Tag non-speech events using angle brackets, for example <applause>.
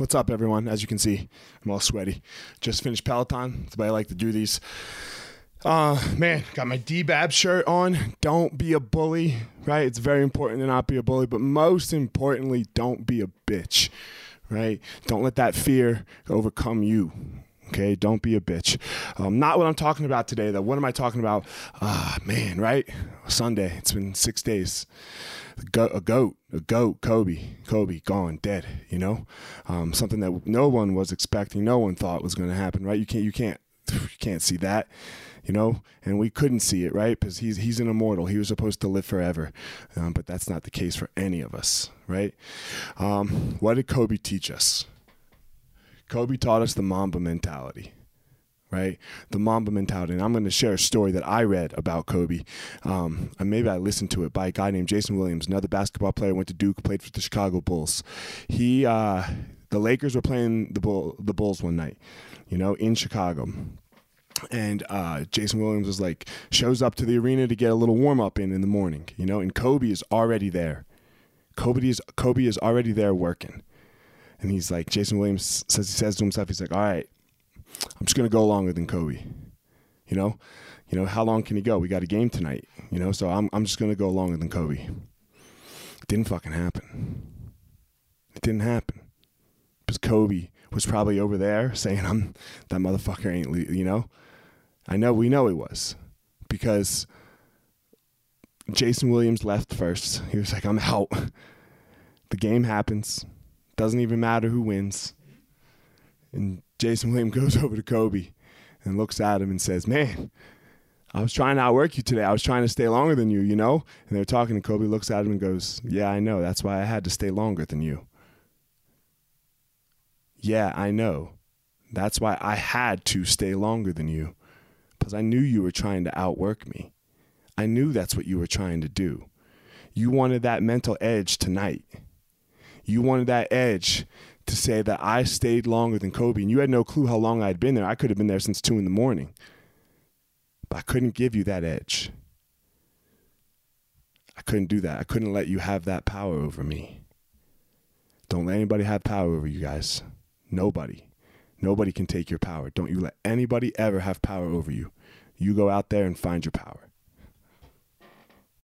What's up, everyone? As you can see, I'm all sweaty. Just finished Peloton. That's way I like to do these. Uh, man, got my DBAB shirt on. Don't be a bully, right? It's very important to not be a bully, but most importantly, don't be a bitch, right? Don't let that fear overcome you. Okay, don't be a bitch. Um, not what I'm talking about today, though. What am I talking about? Ah, man, right? Sunday. It's been six days. A goat, a goat, a goat, Kobe, Kobe, gone, dead. You know, um, something that no one was expecting, no one thought was going to happen. Right? You can't, you can't, you can't see that. You know, and we couldn't see it, right? Because he's he's an immortal. He was supposed to live forever, um, but that's not the case for any of us, right? Um, what did Kobe teach us? Kobe taught us the Mamba mentality, right? The Mamba mentality. And I'm going to share a story that I read about Kobe. Um, and maybe I listened to it by a guy named Jason Williams, another basketball player, went to Duke, played for the Chicago Bulls. He, uh, the Lakers were playing the Bull, the Bulls one night, you know, in Chicago. And uh, Jason Williams was like, shows up to the arena to get a little warm up in in the morning, you know, and Kobe is already there. Kobe is Kobe is already there working and he's like, Jason Williams says he says to himself, he's like, all right, I'm just gonna go longer than Kobe. You know, you know, how long can he go? We got a game tonight. You know, so I'm I'm just gonna go longer than Kobe. It didn't fucking happen. It didn't happen because Kobe was probably over there saying, "I'm that motherfucker ain't," you know. I know we know he was because Jason Williams left first. He was like, "I'm out." The game happens. Doesn't even matter who wins. And Jason Williams <laughs> goes over to Kobe and looks at him and says, Man, I was trying to outwork you today. I was trying to stay longer than you, you know? And they're talking, and Kobe looks at him and goes, Yeah, I know. That's why I had to stay longer than you. Yeah, I know. That's why I had to stay longer than you. Because I knew you were trying to outwork me. I knew that's what you were trying to do. You wanted that mental edge tonight. You wanted that edge to say that I stayed longer than Kobe, and you had no clue how long I'd been there. I could have been there since two in the morning, but I couldn't give you that edge. I couldn't do that. I couldn't let you have that power over me. Don't let anybody have power over you guys. Nobody. Nobody can take your power. Don't you let anybody ever have power over you. You go out there and find your power.